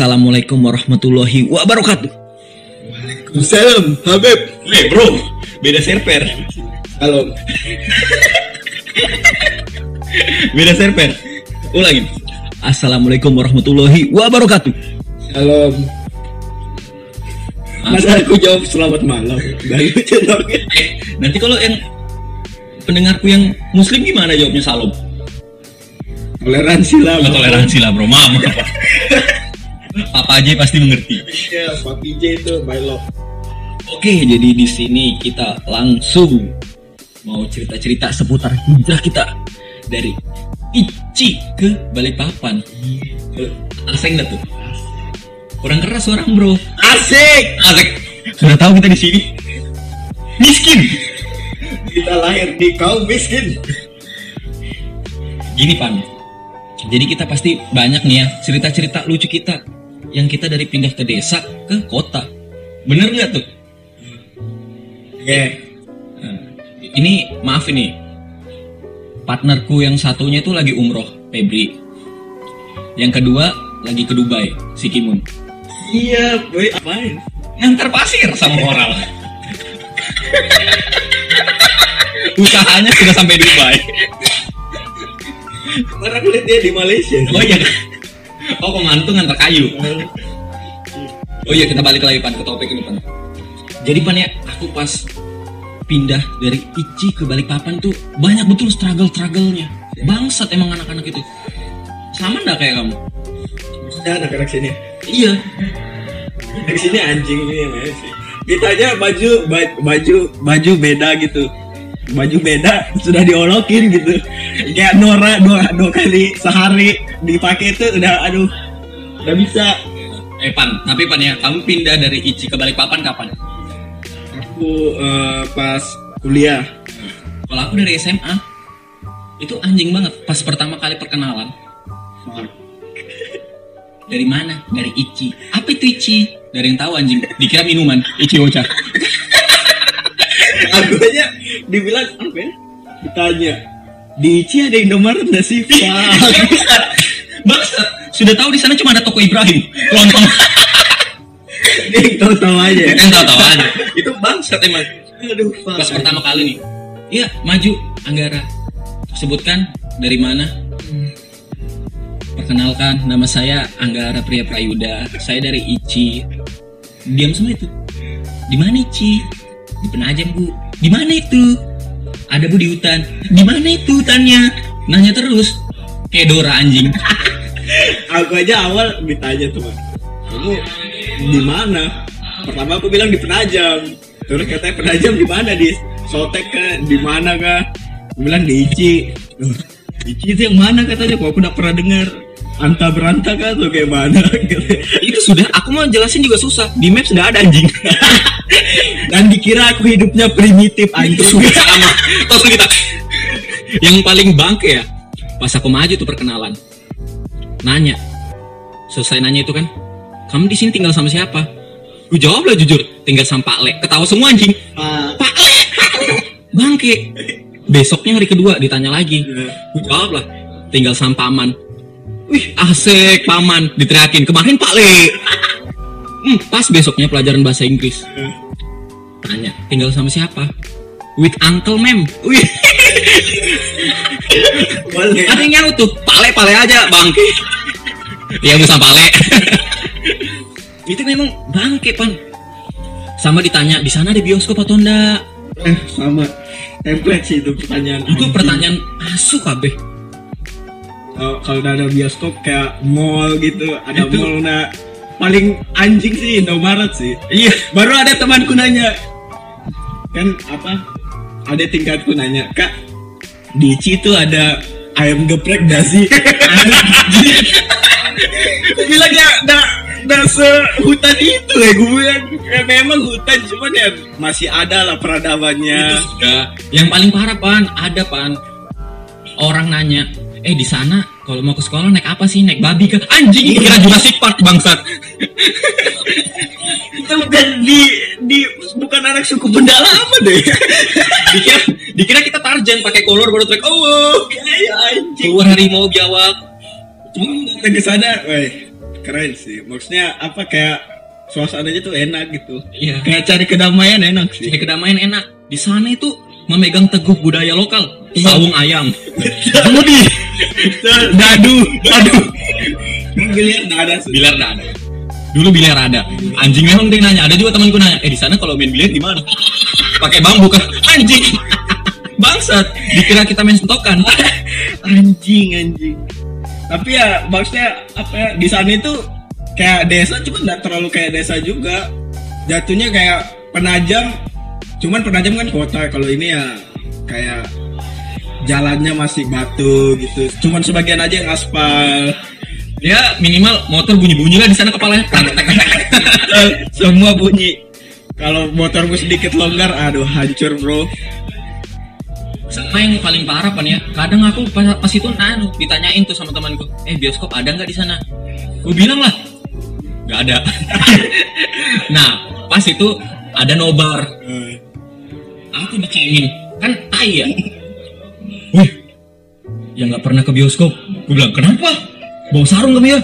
Assalamualaikum warahmatullahi wabarakatuh. Salam, Habib. Eh bro, beda server. Halo. Beda server. Ulangin. Assalamualaikum warahmatullahi wabarakatuh. Salam. Masa aku jawab selamat malam? Lucu dong. Eh, nanti kalau yang pendengarku yang muslim gimana jawabnya salam? Toleransi lah. Toleransi lah bro, maaf. Papa aja pasti mengerti. Ya, Pak PJ itu my love. Oke, jadi di sini kita langsung mau cerita-cerita seputar hijrah kita dari Ici ke Balikpapan. Eh, Asing dah tuh. Kurang keras orang bro. Asik. Asik. Sudah tahu kita di sini. Miskin. Kita lahir di kaum miskin. Gini pan. Jadi kita pasti banyak nih ya cerita-cerita lucu kita yang kita dari pindah ke desa ke kota. Bener nggak tuh? Oke. Nah, ini maaf ini partnerku yang satunya itu lagi umroh Febri yang kedua lagi ke Dubai si Kimun Iya, boy. Apain? ngantar pasir sama orang usahanya sudah sampai Dubai Kemarin aku lihat dia di Malaysia. oh iya oh ngantung ngantar kayu oh iya kita balik lagi pan ke topik ini pan jadi pan ya aku pas pindah dari Ici ke Balikpapan tuh banyak betul struggle-strugglenya bangsat emang anak-anak itu sama nggak kayak kamu Ya, anak-anak sini. iya Anak sini anjing ini main sih. Kita aja baju ba- baju baju beda gitu. Baju beda sudah diolokin gitu. Kayak Nora dua, dua kali sehari dipakai itu udah aduh udah bisa. Eh Pan, tapi Pan ya, kamu pindah dari Ici ke Balikpapan kapan? Aku eh, pas kuliah Kalau aku dari SMA, itu anjing banget. Pas pertama kali perkenalan, dari mana? Dari Ici. Apa itu Ici? Dari yang tahu anjing. Dikira minuman. Ici Ocha. aku aja dibilang apa ya? Ditanya di Ici ada Indomaret nggak sih? Wah, Bangsat. Sudah tahu di sana cuma ada toko Ibrahim. Lontong. ini tahu-tahu aja. Kan tahu-tahu aja. Itu bangsat emang. Aduh. Pas pertama kali nih. Iya, maju Anggara. Sebutkan dari mana? Perkenalkan, nama saya Anggara Priya Prayuda. Saya dari Ici. Diam semua itu. Di mana Ici? Di Penajam, Bu. Di mana itu? Ada Bu di hutan. Di mana itu hutannya? Nanya terus. Kayak Dora anjing. aku aja awal ditanya tuh kamu di mana pertama aku bilang di penajam terus katanya penajam di mana di sotek kah di mana kah aku bilang di Ici Ici itu yang mana katanya kok aku udah pernah dengar anta beranta kah atau kayak mana gitu. itu sudah, aku mau jelasin juga susah. Di map sudah ada anjing. dan dikira aku hidupnya primitif itu anjing sama. Terus kita. Yang paling bangke ya, pas aku maju tuh perkenalan. Nanya. Selesai nanya itu kan, kamu di sini tinggal sama siapa? Gue jawab lah jujur, tinggal sama Pak Le. Ketawa semua anjing. Ah, Pak Le, bangke. Besoknya hari kedua ditanya lagi. Gue jawab lah, tinggal sama Paman. Wih, asik Paman, diteriakin. Kemarin Pak Le. Hmm, pas besoknya pelajaran bahasa Inggris. Tanya, tinggal sama siapa? With Uncle Mem. Ada yang nyaut tuh. Pale, pale aja, bangke. Ya, bukan pale. itu memang bangke, Pan. Sama ditanya, di sana ada bioskop atau enggak? eh sama template sih itu pertanyaan Itu anjing. pertanyaan asu kabeh. kalau kalau udah ada bioskop kayak mall gitu ada Itu. mall nah paling anjing sih Indomaret sih Iya. baru ada temanku nanya kan apa ada tingkatku nanya kak di situ ada ayam geprek gak sih bilang ya dah dah sehutan itu ya gue bilang ya memang hutan cuman ya masih ada lah peradabannya Itu. Yang paling parah, Pan, ada, Pan. Orang nanya, "Eh, di sana kalau mau ke sekolah naik apa sih? Naik babi kah?" Anjing, kira Jurassic Park bangsat. itu bukan di di bukan anak suku pendalaman deh dikira dikira kita Tarjan pakai kolor baru track oh ya anjing keluar harimau biawak Cuma datang ke sana, keren sih maksudnya apa kayak suasananya tuh enak gitu Iya. kayak cari kedamaian enak sih Jadi kedamaian enak. Di sana itu memegang teguh budaya lokal. Sawung ayam. Judi. Dadu. Dadu. biliar ada Biliar ada. Dulu biliar ada. Anjing memang dia nanya. Ada juga temanku nanya. Eh di sana kalau main biliar gimana? Pakai bambu kan? Anjing. Bangsat. Dikira kita main sentokan. anjing anjing tapi ya maksudnya apa ya di sana itu kayak desa cuma nggak terlalu kayak desa juga jatuhnya kayak penajam cuman penajam kan kota kalau ini ya kayak jalannya masih batu gitu cuman sebagian aja yang aspal Ya minimal motor bunyi-bunyi lah di sana kepalanya. Semua bunyi kalau motormu sedikit longgar aduh hancur bro Sama yang paling parah pan ya. Kadang aku pas, pas itu anu ditanyain tuh sama temanku, eh bioskop ada nggak di sana? Gue bilang lah, nggak ada. nah pas itu ada nobar. Aku dicengin, kan tai ya. Wih, yang nggak pernah ke bioskop. Gue bilang kenapa? Bawa sarung kami ya?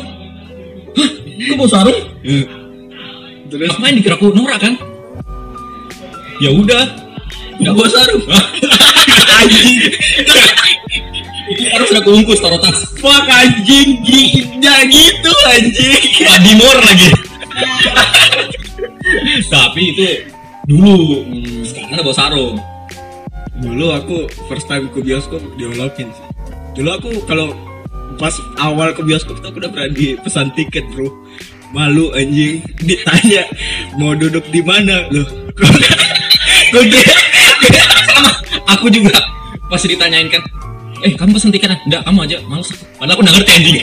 Hah? Kok bawa sarung? terus Ngapain dikira aku norak kan? Ya udah, nggak bawa sarung. anjing harus aku ungkus taruh tas. fuck anjing gila gitu anjing Badimor lagi. Tapi itu dulu. Sekarang ada bawa sarung. dulu aku first time ke bioskop diolokin sih dulu aku kalau pas awal ke bioskop tuh aku udah pernah dipesan tiket bro malu anjing ditanya mau duduk di mana loh dia Sama. Aku juga pasti ditanyain kan. Eh kamu pesen tiket? Enggak, kamu aja. Males. Padahal aku udah ngerti anjing.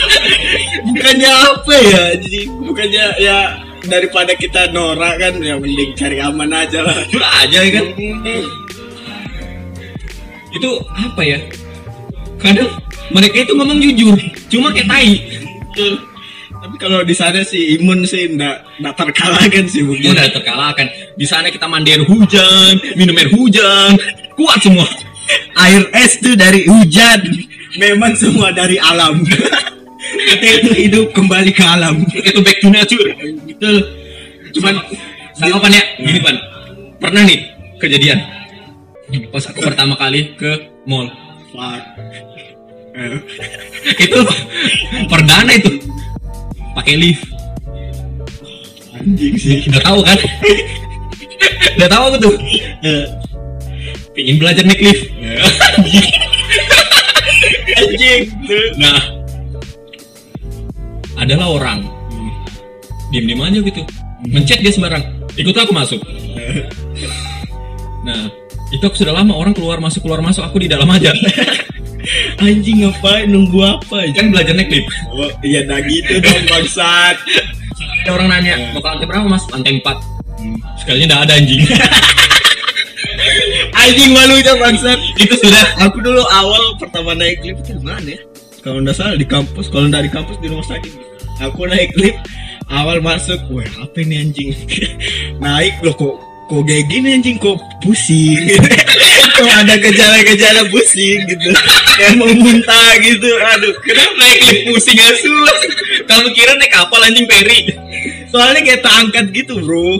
bukannya apa ya jadi bukannya ya daripada kita norak kan ya mending cari aman aja lah Udah aja ya kan. Itu apa ya? Kadang mereka itu ngomong jujur, cuma kayak tai. tapi kalau di sana sih imun sih ndak ndak terkalahkan sih Itu mungkin udah terkalahkan. Di sana kita mandi air hujan, minum air hujan, kuat semua. air es tuh dari hujan memang semua dari alam kita itu hidup kembali ke alam. Itu back to nature. betul. Cuman Sama pan ya, gini pan. Pernah nih kejadian. Pas aku pertama kali ke mall. fuck. Itu perdana itu. Pakai lift. Anjing sih. Udah tahu kan? Udah tahu aku tuh. Eh, pengen belajar naik lift. Anjing. Tuh nah adalah orang. Diam diam aja gitu. Mencet dia sembarang. Ikut aku masuk. Nah itu aku sudah lama orang keluar masuk keluar masuk. Aku di dalam aja. Anjing ngapain? Nunggu apa ya? Kan belajar naik lift oh, iya dah gitu dong bangsat. Ada orang nanya mau ke lantai berapa mas? Lantai 4 sekalinya udah ada anjing. Anjing malunya bangsat. Itu sudah. Aku dulu awal pertama naik lift itu mana ya kalau nggak salah di kampus kalau nggak di kampus di rumah sakit. Aku naik lift awal masuk wah apa ini anjing? Naik loh kok kok kayak gini anjing? Kok pusing? Kok ada gejala-gejala pusing gitu? Kayak mau muntah gitu aduh. Kenapa naik lift pusing asu? Kamu kira naik kapal anjing peri soalnya kayak terangkat gitu bro.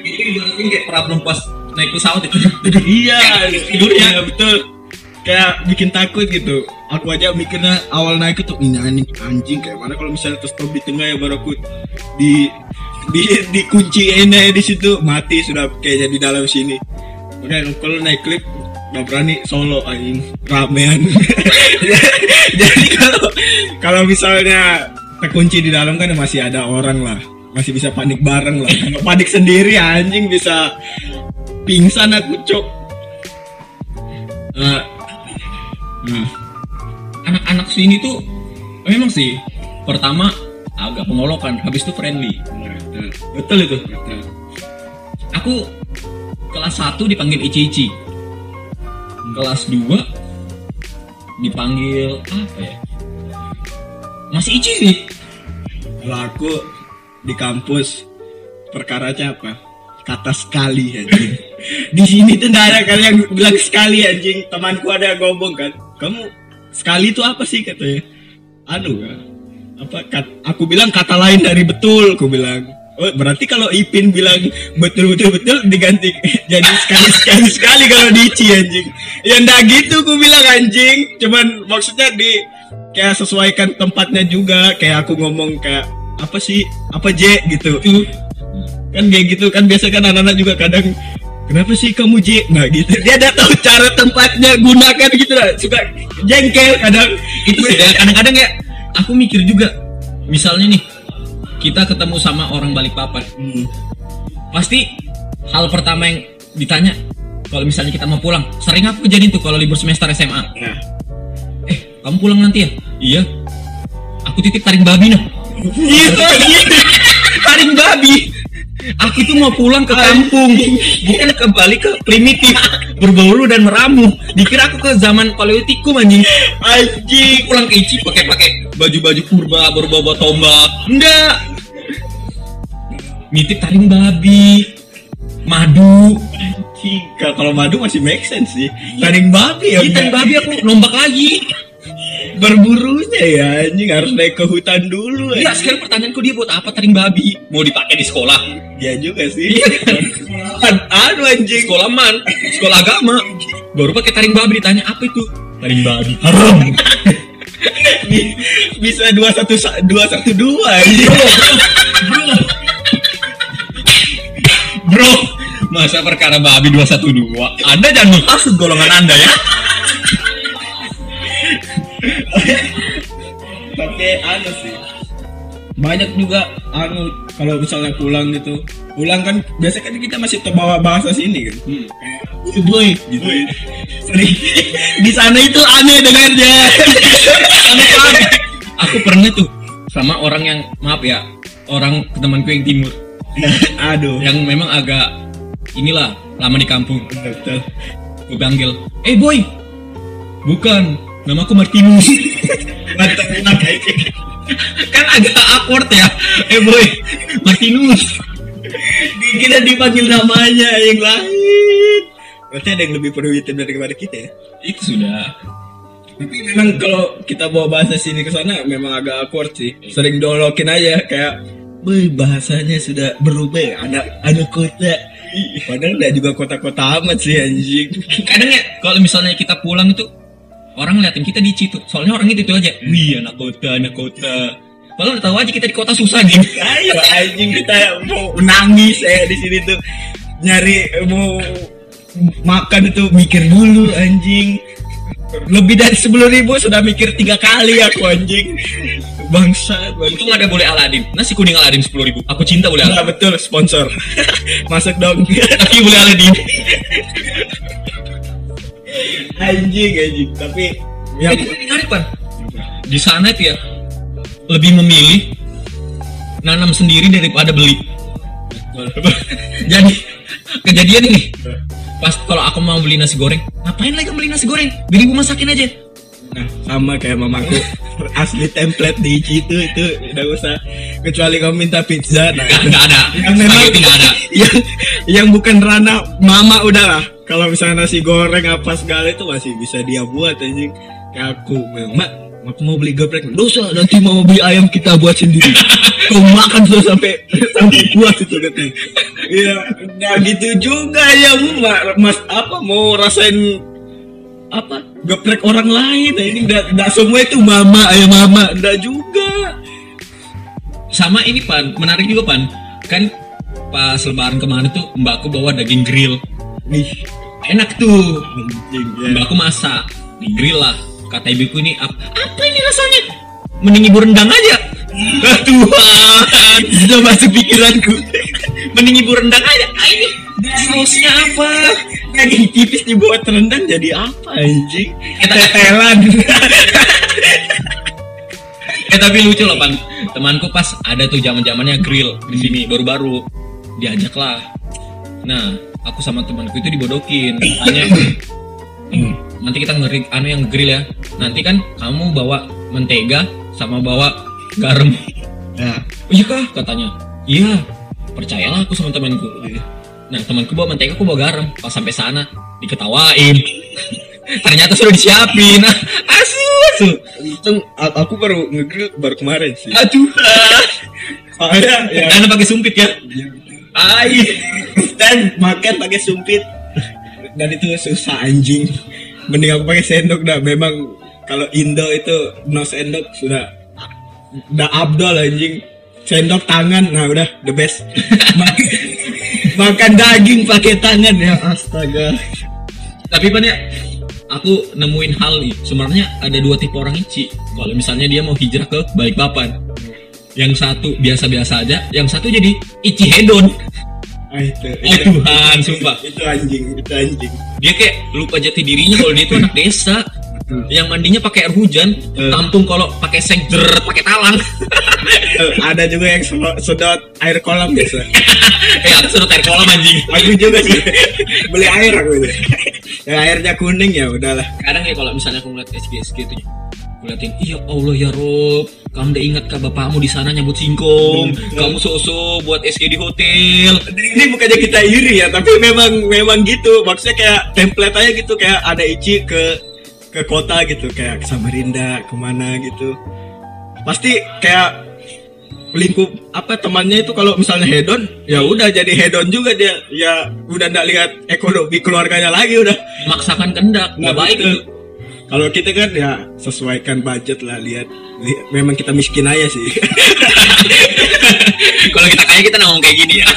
Ibaratnya kayak problem pas naik pesawat itu. Iya. Tidurnya. Iya, betul kayak bikin takut gitu. Aku aja mikirnya awal naik itu ini anjing anjing. Kayak mana kalau misalnya terus di tengah ya baru aku di di dikunciin aja di situ. Mati sudah kayaknya di dalam sini. Udah kalau naik lift nggak berani. Solo anjing ramean. Jadi kalau kalau misalnya terkunci di dalam kan masih ada orang lah. Masih bisa panik bareng lah. Kalau panik sendiri anjing bisa pingsan aku cok. Nah, nah, anak-anak sini tuh memang sih pertama agak pengolokan, habis itu friendly. Betul itu. Aku kelas 1 dipanggil Ici-Ici. Kelas 2 dipanggil apa ya? Masih Ici sih. Kalau aku di kampus perkaranya apa? Kata sekali anjing. di sini tuh ada kali yang bilang sekali anjing. Temanku ada yang ngomong kan, kamu sekali itu apa sih katanya? Anu kan, apa kat- aku bilang kata lain dari betul aku bilang. Oh berarti kalau Ipin bilang betul betul betul diganti jadi sekali sekali sekali kalau dici anjing. Ya ndak gitu aku bilang anjing. Cuman maksudnya di kayak sesuaikan tempatnya juga. Kayak aku ngomong kayak apa sih? Apa J? gitu. Kan kayak gitu. Kan biasa kan anak-anak juga kadang kenapa sih kamu J nah gitu. Dia udah tahu cara tempatnya gunakan gitu lah. Suka jengkel kadang. Itu sih. Kadang-kadang ya aku mikir juga misalnya nih kita ketemu sama orang Balikpapan. Hmm. pasti hal pertama yang ditanya kalau misalnya kita mau pulang sering aku kejadian tuh kalau libur semester SMA nah. Eh kamu pulang nanti ya? Iya. Aku titip taring babi nah. Gitu gitu taring babi aku tuh mau pulang ke kampung. Bukan kembali ke primitif. Berbau dan meramu. Dikira aku ke zaman paleolitikum anjing. Anjing. Pulang ke Ici pakai pakai baju-baju purba berbawa tombak. Enggak. Nitip taring babi. Madu. Anjing. Kalau- madu masih make sense sih. Taring babi ya Iya, taring babi aku nombak lagi berburunya ya anjing harus naik ke hutan dulu Iya, sekarang pertanyaanku dia buat apa taring babi? Mau dipakai di sekolah? ya juga sih Iya. An- aduh anjing Sekolah man, sekolah agama. Baru pakai taring babi ditanya apa itu? Taring babi. Haram. Bi- bisa dua satu sa- dua satu dua anjing Bro, masa perkara babi 212? Anda jangan menghasut golongan Anda ya. Tapi anu sih. Banyak juga anu kalau misalnya pulang gitu. Pulang kan biasa kan kita masih terbawa bahasa sini kan. Hmm. kayak "Uy, boy gitu Sering. di sana itu aneh dengarnya. Aneh banget. Aku pernah tuh sama orang yang maaf ya, orang temanku yang timur. Aduh. Yang memang agak inilah lama di kampung. betul Gue panggil, eh boy, bukan, mantap enak anjing kan agak awkward ya, eh boy, Martinus. kita dipanggil namanya yang lain. Berarti ada yang lebih perwitan daripada kita ya? Itu sudah. tapi memang kalau kita bawa bahasa sini ke sana memang agak awkward sih. Sering dolokin aja kayak Boy, bahasanya sudah berubah ya anak anak kota. Padahal udah juga kota-kota amat sih anjing. Kadang ya, kalau misalnya kita pulang itu orang ngeliatin kita di situ, soalnya orang itu itu aja, wih anak kota, anak kota. Padahal udah tahu aja kita di kota susah gitu. ayo anjing kita mau nangis ya di sini tuh nyari mau makan itu mikir dulu anjing lebih dari sepuluh ribu sudah mikir tiga kali aku anjing bangsa bangsa Untung ada boleh Aladin. Nasi kuning Aladin sepuluh ribu. Aku cinta boleh Nah, Aladin. betul sponsor masuk dong Tapi boleh Aladin. anjing anjing tapi yang Itu menarik pan. Di sana itu ya lebih memilih nanam sendiri daripada beli. Jadi kejadian ini pas kalau aku mau beli nasi goreng, ngapain lagi beli nasi goreng? Beli ibu masakin aja. Nah, sama kayak mamaku asli template di situ itu udah usah kecuali kamu minta pizza nah Nggak, nggak ada. yang memang nggak ada. yang yang bukan ranah mama udahlah kalau misalnya nasi goreng apa segala itu masih bisa dia buat anjing. Kayak aku mak aku mau beli geprek dosa nanti mau beli ayam kita buat sendiri. Kau makan tuh sampai sampai puas itu katanya iya nggak gitu juga ya Ma- mas apa mau rasain apa geprek orang lain? Nah, ini nggak semua itu mama ayam mama nggak juga. Sama ini pan, menarik juga pan. Kan pas lebaran kemarin tuh mbakku bawa daging grill. nih Enak tuh. ya. Mbakku masak di grill lah. Kata ibuku ini apa, apa ini rasanya? Mending ibu rendang aja. Ah, Tuhan, sudah masuk pikiranku mending ibu rendang aja. Ah, ini sausnya apa? daging tipis dibuat rendang jadi apa anjing Kita tetelan Eh tapi lucu loh pan. Temanku pas ada tuh zaman zamannya grill di sini baru-baru diajak lah. Nah aku sama temanku itu dibodokin. Tanya "Hmm, nanti kita ngeri anu yang grill ya. Nanti kan kamu bawa mentega sama bawa garam. ya Oh, iya kah katanya. Iya. Percayalah aku sama temanku. Nah temanku bawa mentega aku bawa garam. Pas sampai sana diketawain. Ternyata sudah disiapin. Asu, asu. Untung aku baru ngegrill baru kemarin sih. Aduh. Soalnya ya Dan pakai sumpit ya. Ai. dan makan pakai sumpit dan itu susah anjing. Mending aku pakai sendok dah. Memang kalau Indo itu no sendok sudah udah abdol anjing. Sendok tangan, nah udah the best. makan, makan daging pakai tangan ya astaga. Tapi pan ya, aku nemuin hal nih. Sebenarnya ada dua tipe orang Ici. Kalau misalnya dia mau hijrah ke Balikpapan. Yang satu biasa-biasa aja, yang satu jadi Ici hedon. Ah, itu, Oh Tuhan, sumpah. itu anjing, itu anjing. Dia kayak lupa jati dirinya kalau dia itu anak desa. Betul. Yang mandinya pakai air hujan, Eh. tampung kalau pakai seng jeret pakai talang. Ada juga yang sedot, sedot air kolam biasa. eh, aku suruh air kolam anjing. Aku juga sih beli air aku itu. Yang airnya kuning ya udahlah. kadang ya kalau misalnya aku ngeliat SG SG itu aku liatin iya Allah ya Rob kamu udah ingat kah bapakmu di sana nyambut singkong? Kamu sosok buat SG di hotel. Ini bukannya kita iri ya, tapi memang memang gitu. Maksudnya kayak template aja gitu kayak ada Ici ke ke kota gitu. Kayak ke Samarinda ke mana gitu. Pasti kayak lingkup apa temannya itu kalau misalnya hedon ya udah jadi hedon juga dia. Ya udah nggak lihat ekonomi keluarganya lagi udah. Memaksakan kendak nggak baik betul. Kalau kita kan ya sesuaikan budget lah lihat. Li- memang kita miskin aja sih. kalau kita kaya kita ngomong kayak gini. Ya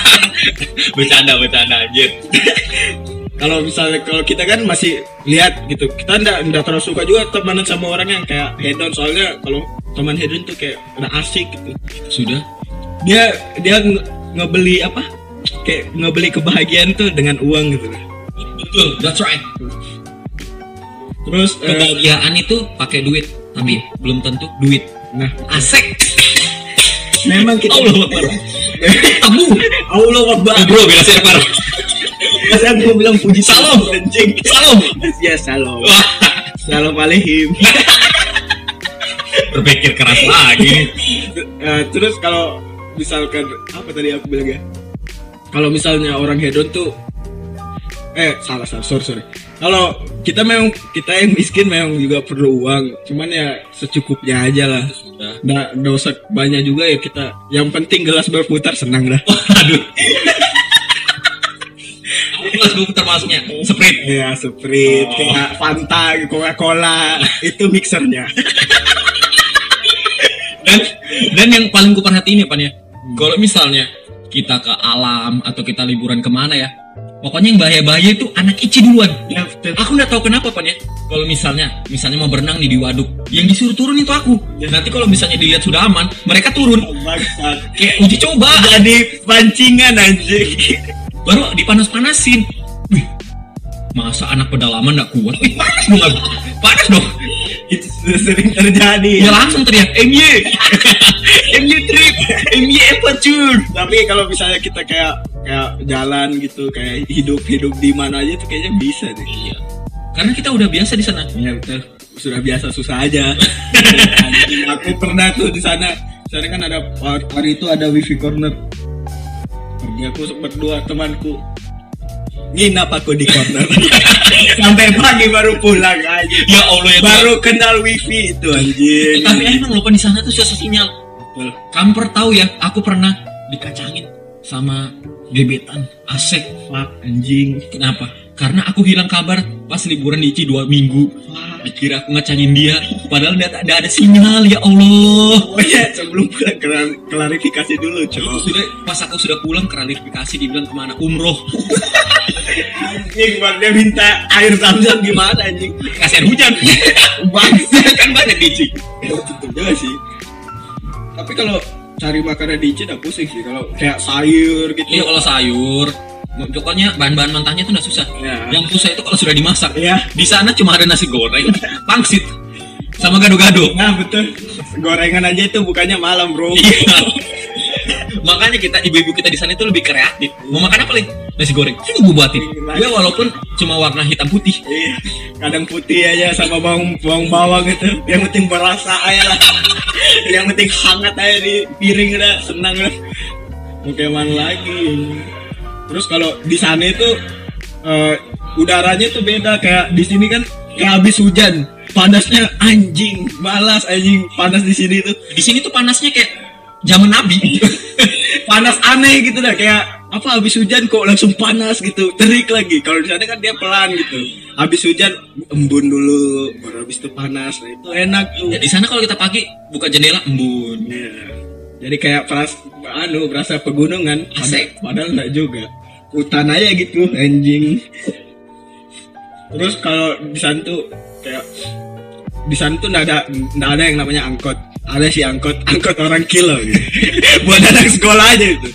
bercanda bercanda anjir. Kalau misalnya kalau kita kan masih lihat gitu kita ndak ndak terlalu suka juga temenan sama orang yang kayak hedon. Soalnya kalau teman hedon tuh kayak udah asik gitu. Sudah. Dia dia nge- ngebeli apa? Kayak ngebeli kebahagiaan tuh dengan uang gitu. Betul that's right terus eh, kebahagiaan itu pakai duit tapi belum tentu duit. Nah. Asik. Memang kita Allah Akbar. Tabu. Allah Akbar. Bro bela server masa aku bilang puji Salam. anjing. Salam. Ya salam. Salam alaihim berpikir keras lagi. Eh, terus kalau misalkan apa tadi aku bilang ya? Kalau misalnya orang hedon tuh eh salah salah sorry sorry kalau kita memang kita yang miskin memang juga perlu uang cuman ya secukupnya aja lah nggak nggak usah banyak juga ya kita yang penting gelas berputar senang dah Aduh. Kelas gue termasuknya Sprite. ya sprite Oh. kayak fanta coca cola itu mixernya Dan dan yang paling gue perhatiin ya Pan ya. Kalau misalnya kita ke alam atau kita liburan ke mana ya. Pokoknya yang bahaya-bahaya itu anak ici duluan. ya betul Aku nggak tahu kenapa Pan ya. Kalau misalnya misalnya mau berenang nih di waduk, yang disuruh turun itu aku. Nanti kalau misalnya dilihat sudah aman, mereka turun. bangsat Kayak uji coba. jadi pancingan anjing Baru dipanas-panasin. Wih, masa anak pedalaman nggak kuat? Wih, panas dong. Panas dong. itu sering terjadi Ya langsung teriak MY MY trip MY adventure tapi kalau misalnya kita kayak kayak jalan gitu kayak hidup hidup di mana aja tuh kayaknya bisa deh. Iya. Karena kita udah biasa di sana. Iya betul. Sudah biasa susah aja. Anjing, aku pernah tuh di sana. Sana kan ada hari itu ada wifi corner. Pergi aku berdua temanku. Nginap aku di corner. Sampai pagi baru pulang aja Ya Allah ya baru kenal wifi itu anjing. Tapi emang lupa di sana tuh susah sinyal Betul. Kamper tahu ya Aku pernah dikacangin sama gebetan Asek Fuck, anjing Kenapa? Karena aku hilang kabar pas liburan di Ici dua minggu Dikira aku ngacangin dia Padahal udah ada, ada sinyal ya Allah Oh ya, sebelum klar- klarifikasi dulu, cowok. sudah pas aku sudah pulang klarifikasi dibilang ke mana umroh Anjing, dia minta air zam-zam gimana anjing? kasih air hujan Bangsa. kan banyak di Ici Ya, tentu juga sih. Tapi kalau cari makanan di udah pusing sih. Kalau kayak sayur gitu. Iya kalau sayur, pokoknya bahan-bahan mentahnya itu nggak susah. Ya. Yang susah itu kalau sudah dimasak. Iya. Di sana cuma ada nasi goreng, pangsit, sama gado-gado. Nah, betul. Gorengan aja itu bukannya malam, bro. Iya. Makanya kita ibu-ibu kita di sana itu lebih kreatif. Mau makan apa lagi? Nasi goreng. Sini gue buatin. Ya walaupun cuma warna hitam putih. Iya. Kadang putih aja sama bawang bawang bawang gitu. Yang penting berasa aja lah. Yang penting hangat aja di piring udah senang lah. Mau kayak mana lagi? Terus kalau di sana itu eh, udaranya tuh beda kayak di sini kan kayak habis hujan panasnya anjing malas anjing panas di sini tuh Di sini tuh panasnya kayak zaman Nabi. panas aneh gitu dah kayak apa habis hujan kok langsung panas gitu terik lagi. Kalau di sana kan dia pelan gitu. Habis hujan embun dulu baru habis itu panas. Nah, itu enak tuh. Ya di sana kalau kita pagi buka jendela embun. Iya. jadi kayak peras anu berasa pegunungan. Asik. padahal, padahal enggak juga. Hutan aja gitu anjing. Terus kalau di sana tuh kayak di sana tuh nggak ada nggak ada yang namanya angkot ada sih angkot angkot orang kilo gitu. buat anak sekolah aja itu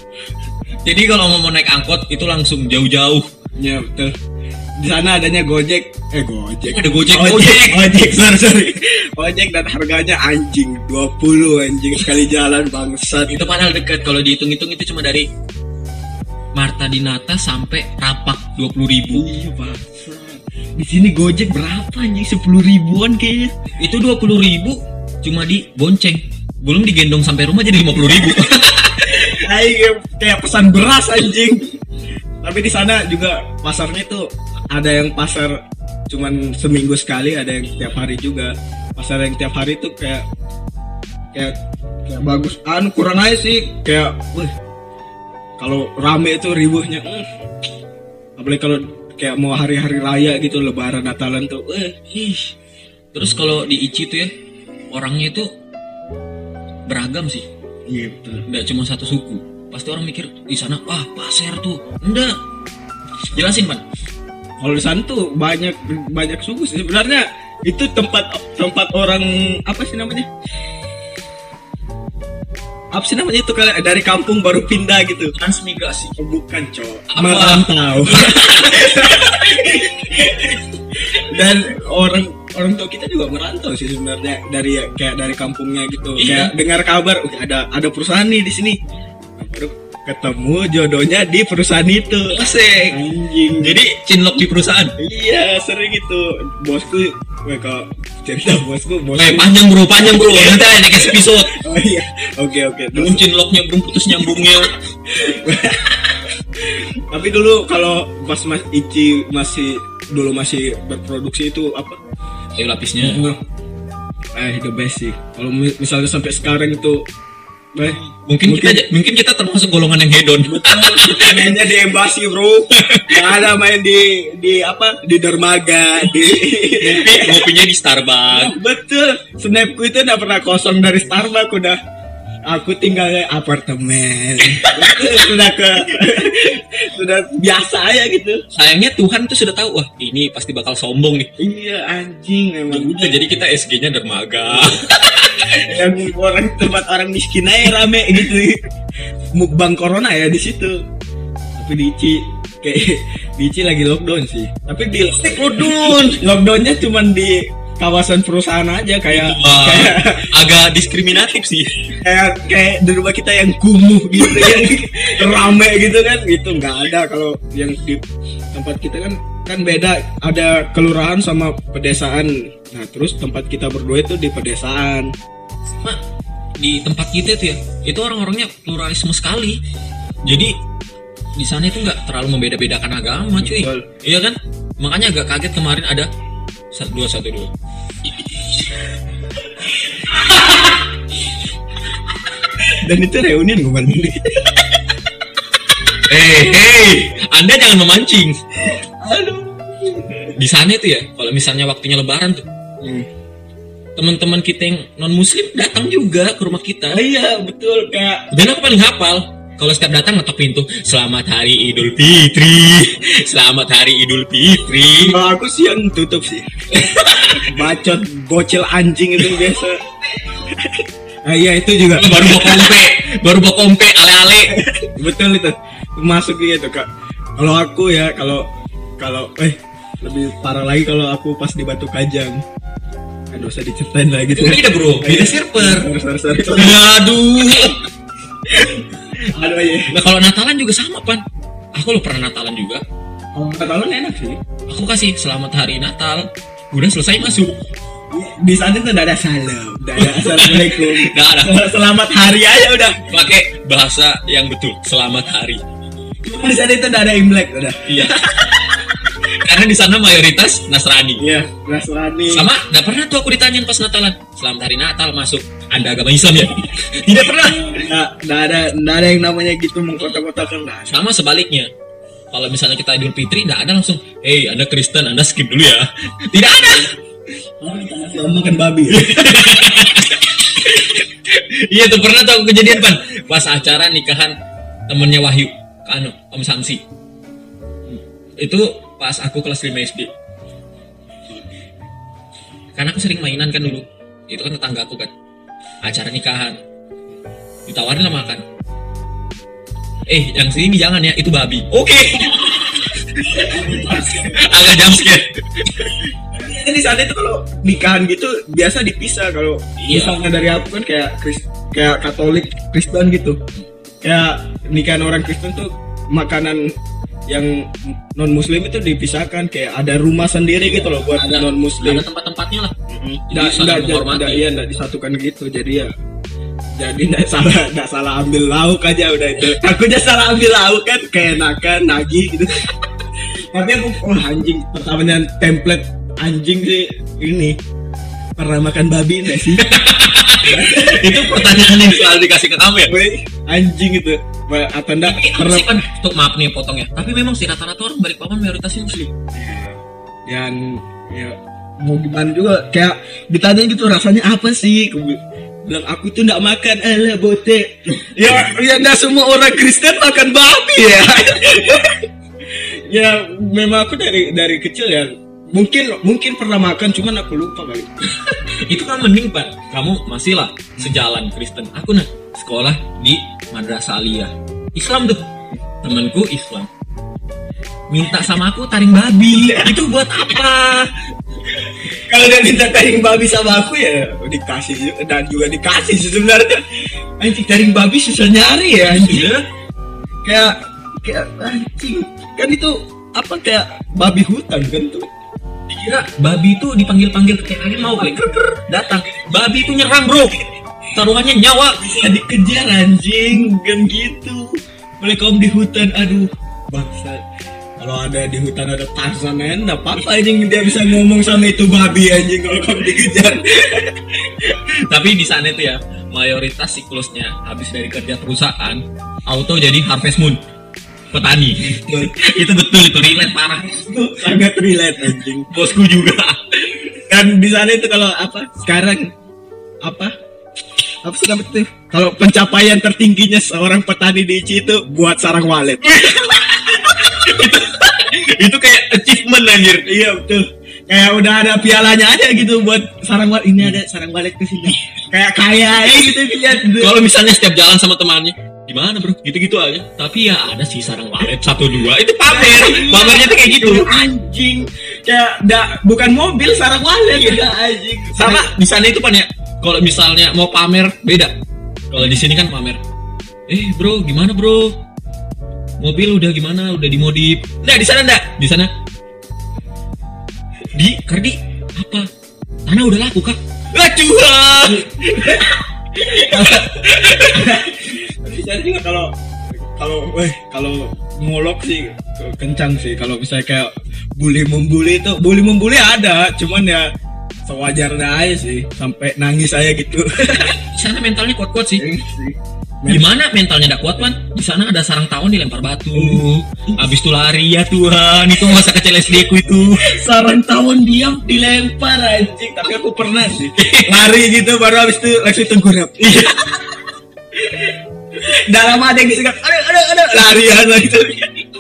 Jadi kalau mau naik angkot itu langsung jauh-jauh. ya betul di sana adanya gojek eh gojek Ada Gojek, ojek Gojek. ojek sorry sorry ojek dan harganya anjing 20 anjing sekali jalan bangsat Itu padahal dekat kalau dihitung-hitung itu cuma dari Marta Dinata sampai Rapak 20.000 ribu. Iya bangsat. Di sini Gojek berapa anjing? Sepuluh ribuan kayaknya. Itu 20.000 ribu cuma di bonceng. Belum digendong sampai rumah jadi 50.000 ribu. Ayo kayak pesan beras anjing. Tapi di sana juga pasarnya tuh ada yang pasar cuman seminggu sekali, ada yang tiap hari juga. Pasar yang tiap hari tuh kayak kayak kayak bagus. Anu kurang aja sih kayak wih. Kalau rame itu ribuhnya. hmm. Apalagi kalau kayak mau hari-hari raya gitu lebaran Natalan tuh. Eh. Terus kalau di Ichi tuh ya orangnya itu beragam sih. Iya betul. Nggak cuma satu suku. Pasti orang mikir di sana wah pasir tuh. Enggak. Jelasin, Pan. Kalau di sana tuh banyak banyak suku sih. Sebenarnya itu tempat tempat orang apa sih namanya? Apa sih namanya itu kalian dari kampung baru pindah gitu? Transmigrasi. Oh, bukan cowok. Merantau. Dan orang orang tua kita juga merantau sih sebenarnya dari kayak dari kampungnya gitu. Iya. Kayak dengar kabar "Oh, ada ada perusahaan nih di sini. Baru ketemu jodohnya di perusahaan itu. Asik. Anjing. Jadi cinlok di perusahaan. Iya sering gitu bosku gue kalau cerita bosku bosku Eh, panjang bro, panjang bro. Nanti ada next episode. oh iya oke oke Belum cinloknya, belum putus nyambungnya. tapi dulu kalau pas mas Ici masih dulu masih berproduksi itu apa Kayu lapisnya. eh the best sih kalau mi- misalnya sampai sekarang itu eh Mungkin, kita mungkin kita termasuk golongan yang hedon. mainnya di embasi bro nggak ada main di di apa di dermaga di Ngopi, ngopinya di Starbucks. betul snapku itu udah pernah kosong dari Starbucks udah aku tinggal di apartemen. Sudah ke sudah biasa aja gitu. Sayangnya Tuhan tuh sudah tahu, wah ini pasti bakal sombong nih. iya anjing Ya emang udah, jadi kita SG-nya dermaga. yang orang tempat orang miskin aja rame gitu. Mukbang corona ya di situ. Tapi di Ici kayak di Ici lagi lockdown sih. Tapi di lockdown. lockdownnya cuman di kawasan perusahaan aja kayak Wah, kayak agak diskriminatif sih. kayak kayak di rumah kita yang kumuh gitu yang rame gitu kan itu nggak ada kalau yang di tempat kita kan kan beda ada kelurahan sama pedesaan nah terus tempat kita berdua itu di pedesaan Mak, di tempat kita tuh ya, itu orang-orangnya pluralisme sekali. Jadi di sana itu nggak terlalu membeda-bedakan agama, cuy. Betul. Iya kan? Makanya agak kaget kemarin ada dua satu dua. dan itu reunian gue balik Hei, hei, Anda jangan memancing. aduh Di sana itu ya, kalau misalnya waktunya Lebaran tuh, Hmm. teman-teman kita yang non Muslim datang juga ke rumah kita. Oh iya betul kayak Dan aku paling hafal. Kalau setiap datang ngetok pintu, Selamat Hari Idul Fitri, Selamat Hari Idul Fitri. kalau aku sih yang tutup sih. Bacot bocil anjing itu biasa. Ah iya itu juga. Baru bawa kompe, baru bawa kompe, ale-ale. betul itu. Masuk gitu kak. Kalau aku ya kalau kalau eh lebih parah lagi kalau aku pas di Batu Kajang. Aduh usah diceritain lagi. Itu beda bro, beda server. sorry, sorry, sorry. Aduh. Aduh iya Nah kalau Natalan juga sama pan. Aku lo pernah Natalan juga. kalau Natalan enak sih Aku kasih Selamat Hari Natal. Udah selesai masuk. di sana tuh ada salam udah ada assalamualaikum Nggak ada. selamat hari aja udah Pakai bahasa yang betul. Selamat Hari. di sana itu udah ada imlek udah Iya. karena di sana mayoritas Nasrani Iya, Nasrani. sama nggak pernah tuh aku ditanyain pas Natalan selamat hari Natal masuk anda agama Islam ya? Tidak pernah. Nggak, nggak ada, nggak ada yang namanya gitu mengkotak-kotakan. Lah. sama sebaliknya. Kalau misalnya kita Idul Fitri nggak ada langsung hey anda Kristen anda skip dulu ya. Tidak ada. Kamu makan babi. iya tuh pernah tuh aku kejadian pan. Pas acara nikahan temennya Wahyu anu Om Samsi. Itu pas aku kelas 5 SD karena aku sering mainan kan dulu. Itu kan tetangga aku kan acara nikahan. Ditawarin lah makan eh yang sini jangan ya itu babi. Oke. Agak jam scare Jadi di sana itu kalau nikahan gitu biasa dipisah kalau Iya. misalnya dari aku kan kayak Kris, kayak Katolik Kristen gitu. Kayak nikahan orang Kristen tuh makanan yang non Muslim itu dipisahkan kayak ada rumah sendiri gitu loh buat ada non Muslim. ada tempat-tempatnya lah. Nggak, menghormati. nggak, iya, nggak disatukan gitu. Jadi ya jadi nggak salah nggak salah ambil lauk aja udah itu. Aku aja salah ambil lauk kan keenakan nagih gitu. Tapi aku oh anjing pertamanya template anjing sih ini. Pernah makan babi nggak sih itu pertanyaan yang selalu dikasih ke kamu ya? Anjing itu. Atau enggak apa pernah sih kan tuh maaf nih potong ya. Tapi memang sih rata-rata orang balik papan mayoritasnya muslim. Dan ya mau gimana juga kayak ditanya gitu rasanya apa sih? Bilang aku tuh nggak makan ala bote ya ya nggak semua orang Kristen makan babi ya. Ya memang aku dari dari kecil ya mungkin mungkin pernah makan cuman aku lupa kali. Itu kan mending pak. Kamu masih lah sejalan Kristen. Aku nah sekolah di madrasah aliyah. Islam tuh. Temanku Islam. Minta sama aku taring babi. Itu buat apa? Kalau dia minta taring babi sama aku ya dikasih dan juga dikasih sih sebenarnya. Anjing taring babi susah nyari ya anjing. Ya kayak kayak anjing. Kan itu apa kayak babi hutan kan tuh dikira babi itu dipanggil panggil kayak kalian mau kali datang. Babi itu nyerang bro. Taruhannya nyawa. Bisa dikejar anjing. Kan gitu. Boleh kaum di hutan aduh. Bangsa. Kalau ada di hutan ada Tarzan ya nggak apa-apa anjing. Dia bisa ngomong sama itu babi anjing kalau kamu dikejar. Tapi di sana itu ya mayoritas siklusnya habis dari kerja perusahaan auto jadi harvest moon petani. Itu betul itu relate parah. Itu sangat relate anjing. Bosku juga. Kan di sana itu kalau apa sekarang apa? Apa sih namanya itu? Kalau pencapaian tertingginya seorang petani di Ici itu buat sarang walet. Itu kayak achievement anjir. Iya betul. Kayak udah ada pialanya aja gitu buat sarang walet. Ini ada sarang walet ke sini. Kayak kaya gitu lihat. Kalau misalnya setiap jalan sama temannya gimana bro? Gitu-gitu aja. Tapi ya ada sih sarang walet satu dua. Itu pamer. Pamernya tuh kayak gitu. Anjing. Kayak da, bukan mobil sarang walet. Gitu anjing. Sama di sana itu pan ya. Kalau misalnya mau pamer beda. Kalau di sini kan pamer. Eh bro gimana bro? Mobil udah gimana? Udah dimodif? Nggak di sana nggak. Di sana. Di kardi apa? Tanah udah laku kak. Lah curang bisa juga kalau kalau weh kalau ngolok sih kencang sih. Kalau misalnya kayak bully membuli itu bully membuli ada cuman ya sewajarnya aja sih. Sampai nangis saya gitu. Di sana mentalnya kuat-kuat sih. Iya sih. di mana mentalnya tidak kuat pan di sana ada sarang tawon dilempar batu. Habis itu lari ya Tuhan. Itu masa kecil SD ku itu. Sarang tawon diam dilempar anjing. Tapi aku pernah sih. Lari gitu baru habis itu langsung tengkurap dalam ada yang disekat aduh aduh aduh larian lagi tuh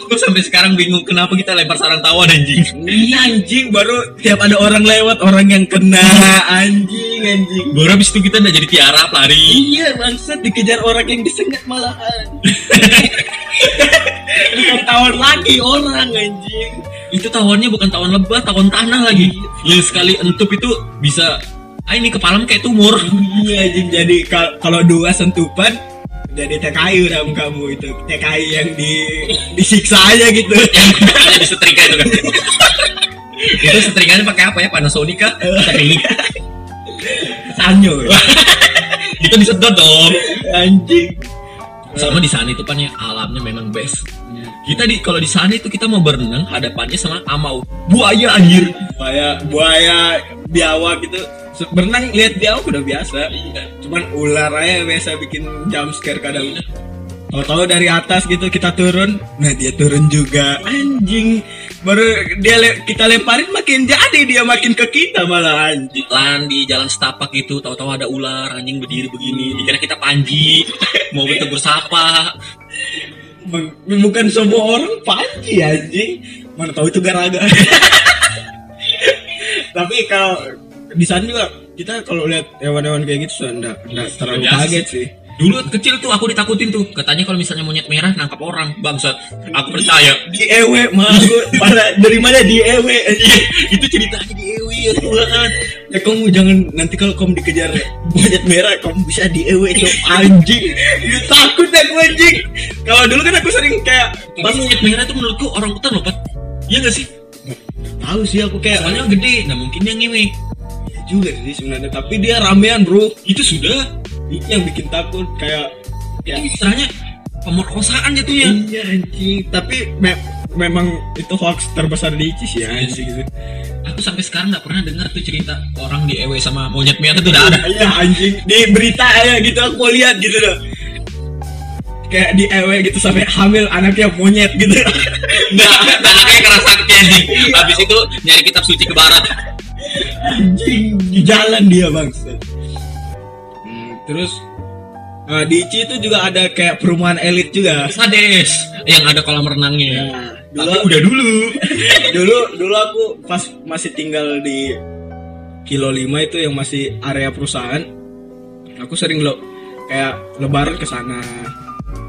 Gue sampai sekarang bingung kenapa kita lempar sarang tawon anjing. Iya anjing baru tiap ada orang lewat orang yang kena anjing anjing Baru habis itu kita udah jadi tiara lari. Iya bangsat dikejar orang yang disengat malahan Bukan tawon lagi orang anjing Itu tawonnya bukan tawon lebah, tawon tanah lagi. Yang sekali entup itu bisa ah ini kepala kayak tumor. Iya anjing jadi kal- kalau dua sentupan jadi TKI udah kamu itu TKI yang di disiksa aja gitu yang ada di setrika itu kan. itu setrikanya pakai apa ya? Panasonic kah? Setrik. Sanyo Itu disedot dong. anjing Sama di sana itu kan ya alamnya memang best. kita di kalau di sana itu kita mau berenang hadapannya sama amau buaya anjir buaya buaya biawak gitu berenang lihat biawak udah biasa cuman ular aja biasa bikin jump scare kadang Tahu-tahu dari atas gitu kita turun, nah dia turun juga anjing. Baru dia le- kita lemparin makin jadi dia makin ke kita malah anjing. lan di jalan setapak gitu tahu-tahu ada ular anjing berdiri begini dikira kita panji mau bertegur sapa Bukan semua orang panji anjing. Mana tahu itu garaga. Tapi kalau di sana juga kita kalau lihat hewan-hewan kayak gitu sudah enggak, enggak terlalu biasa kaget sih. dulu kecil tuh aku ditakutin tuh. Katanya kalau misalnya monyet merah nangkap orang. Bangsat. Aku percaya. Di ewe mah pada dari mana di ewe anjing. itu ceritanya di Ewi ya Tuhan Ya kamu jangan nanti kalau kamu dikejar monyet merah kamu bisa di ewe tuh anjing. Ya, takut aku anjing. Kalau dulu kan aku sering kayak pas monyet merah itu menurutku orang hutan loh Pat. Iya gak sih? Tahu sih aku kayak soalnya gede nah mungkin yang ngewe juga sih sebenarnya. Tapi dia ramean bro. Itu sudah itu yang bikin takut. Kayak ya istilahnya pemerkosaan jatuhnya. Iya anjing. Tapi me- memang itu hoax terbesar di Icis ya anjing. Gitu aku sampai sekarang nggak pernah dengar tuh cerita orang di Ewe sama monyet merah itu udah ada. Iya anjing. Di berita ya gitu aku mau lihat gitu loh. Kayak di ewe gitu sampai hamil anaknya monyet gitu. Nah, anaknya keras sakti anjing. Habis itu nyari kitab suci ke barat. Anjing di jalan dia bang hmm, terus eh, di Ici itu juga ada kayak perumahan elit juga Sades yang ada kolam renangnya. Nah, Tapi dulu udah dulu. dulu dulu aku pas masih tinggal di kilo 5 itu yang masih area perusahaan aku sering lo kayak lebaran ke sana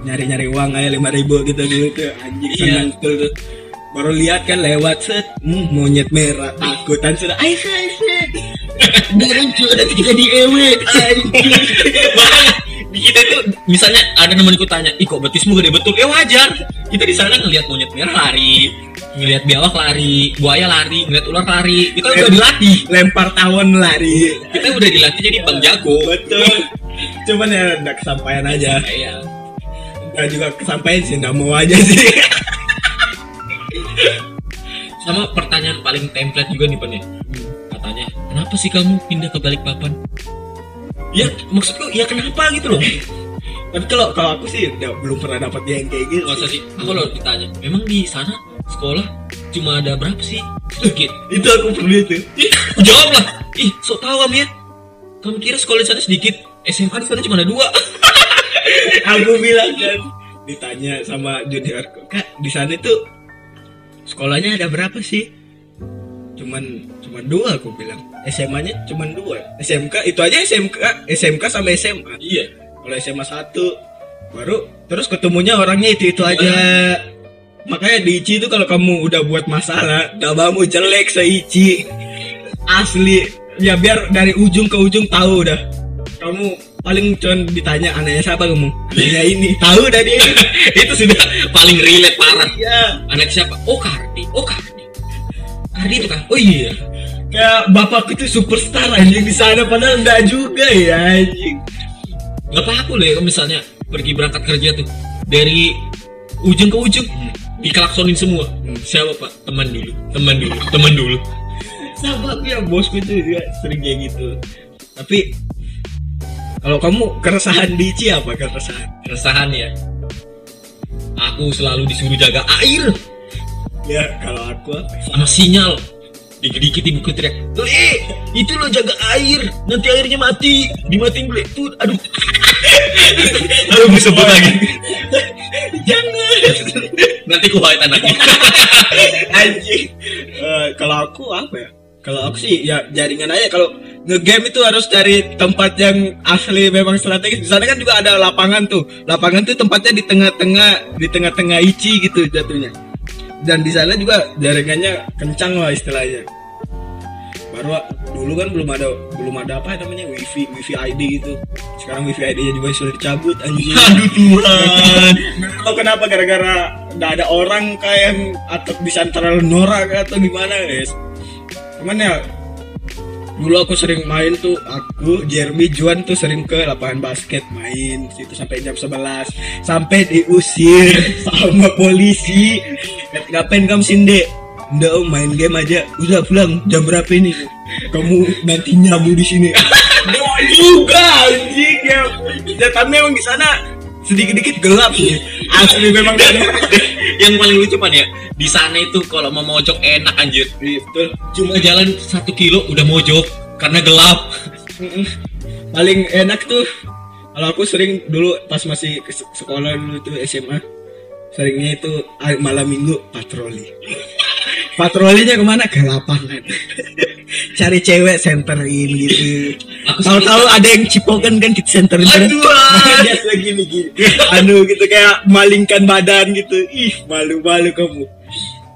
nyari-nyari uang kayak lima ribu gitu dulu tuh anjing Iya. tuh. Baru lihat kan lewat set hmm, monyet merah takutan sudah ayo set set dia lucu nanti kita di ewe di kita itu misalnya ada temanku tanya, "Ih kok betismu gede betul?" Ya wajar. Kita di sana ngelihat monyet merah lari, ngelihat biawak lari, buaya lari, ngelihat ular lari. Kita udah dilatih. lempar tawon lari Kita udah dilatih jadi bang jago. betul cuman ya udah kesampaian aja Iya. Nggak juga kesampaian sih nggak mau aja sih Sama pertanyaan paling template juga nih Pan ya. Katanya, "Kenapa sih kamu pindah ke Balikpapan?" Ya, maksudku ya kenapa gitu loh. Tapi kalau kalau aku sih udah belum pernah dapat yang kayak gitu. Masa sih? Aku loh ditanya, memang di sana sekolah cuma ada berapa sih? Sedikit. Itu aku perlu itu. Ih, jawab lah. Ih, sok tahu kamu ya. Kamu kira sekolah di sana sedikit? SMA di sana cuma ada dua. aku bilang kan ditanya sama juniorku, "Kak, di sana itu sekolahnya ada berapa sih?" Cuman cuman dua aku bilang. SMA-nya cuman dua. SMK itu aja SMK, SMK sama SMA. iya. Kalau SMA satu baru terus ketemunya orangnya itu-itu aja. Makanya di Ici itu kalau kamu udah buat masalah, namamu jelek seici. Asli. Ya biar dari ujung ke ujung tahu udah. Kamu paling cuman ditanya anaknya siapa kamu? Anaknya ini. Tahu dia. Itu sudah paling relate parah. Iya. Anak siapa? Oh, Kardi. Oh, Kardi. Kardi itu kan? Oh iya. Kayak bapak itu superstar anjing di sana padahal enggak juga ya anjing. Bapak aku loh ya, kalau misalnya pergi berangkat kerja tuh dari ujung ke ujung dikelaksonin semua. Siapa pak? Teman dulu, teman dulu, teman dulu. aku ya bosku itu juga sering kayak gitu tapi kalau kamu keresahan di Ici apa keresahan Keresahan ya. Aku selalu disuruh jaga air ya kalau aku apa sama sinyal. Dikit-dikit ibu teriak, Le, itu lo jaga air, nanti airnya mati, dimatiin beli tuh, aduh. Aduh, disebut lagi. jangan Nanti ku anaknya. anjing Eh, kalau aku apa ya kalau aku sih ya jaringan aja. Kalau ngegame itu harus cari tempat yang asli memang strategis. Di sana kan juga ada lapangan tuh. Lapangan tuh tempatnya di tengah-tengah di tengah-tengah ici gitu jatuhnya. Dan di sana juga jaringannya kencang lah istilahnya. Baru dulu kan belum ada belum ada apa namanya wifi wifi ID gitu. Sekarang wifi ID nya juga sudah dicabut anjing. Aduh Tuhan. Tahu kenapa? Gara-gara nggak ada orang kayak atau bisa antara norak atau gimana guys cuman ya? Dulu aku sering main tuh aku Jeremy Juan tuh sering ke lapangan basket main situ sampai jam 11 sampai diusir sama polisi. Ngapain kamu sinde Nggak om main game aja. Udah pulang. Jam berapa ini? Kamu nanti nyabu di sini. Juga anjing ya. Ya kami emang di sana sedikit-dikit gelap. Sih asli memang yang paling lucu pan ya di sana itu kalau mau mojok enak anjir. Iya, betul. Cuma jalan satu kilo udah mojok karena gelap. Paling enak tuh kalau aku sering dulu pas masih sekolah dulu tuh SMA seringnya itu malam minggu patroli patrolinya ke mana ke lapangan cari cewek senterin gitu tahu-tahu ada yang cipokan kan kita senterin kan Aduh. dia lagi nih gini anu gitu kayak malingkan badan gitu ih malu-malu kamu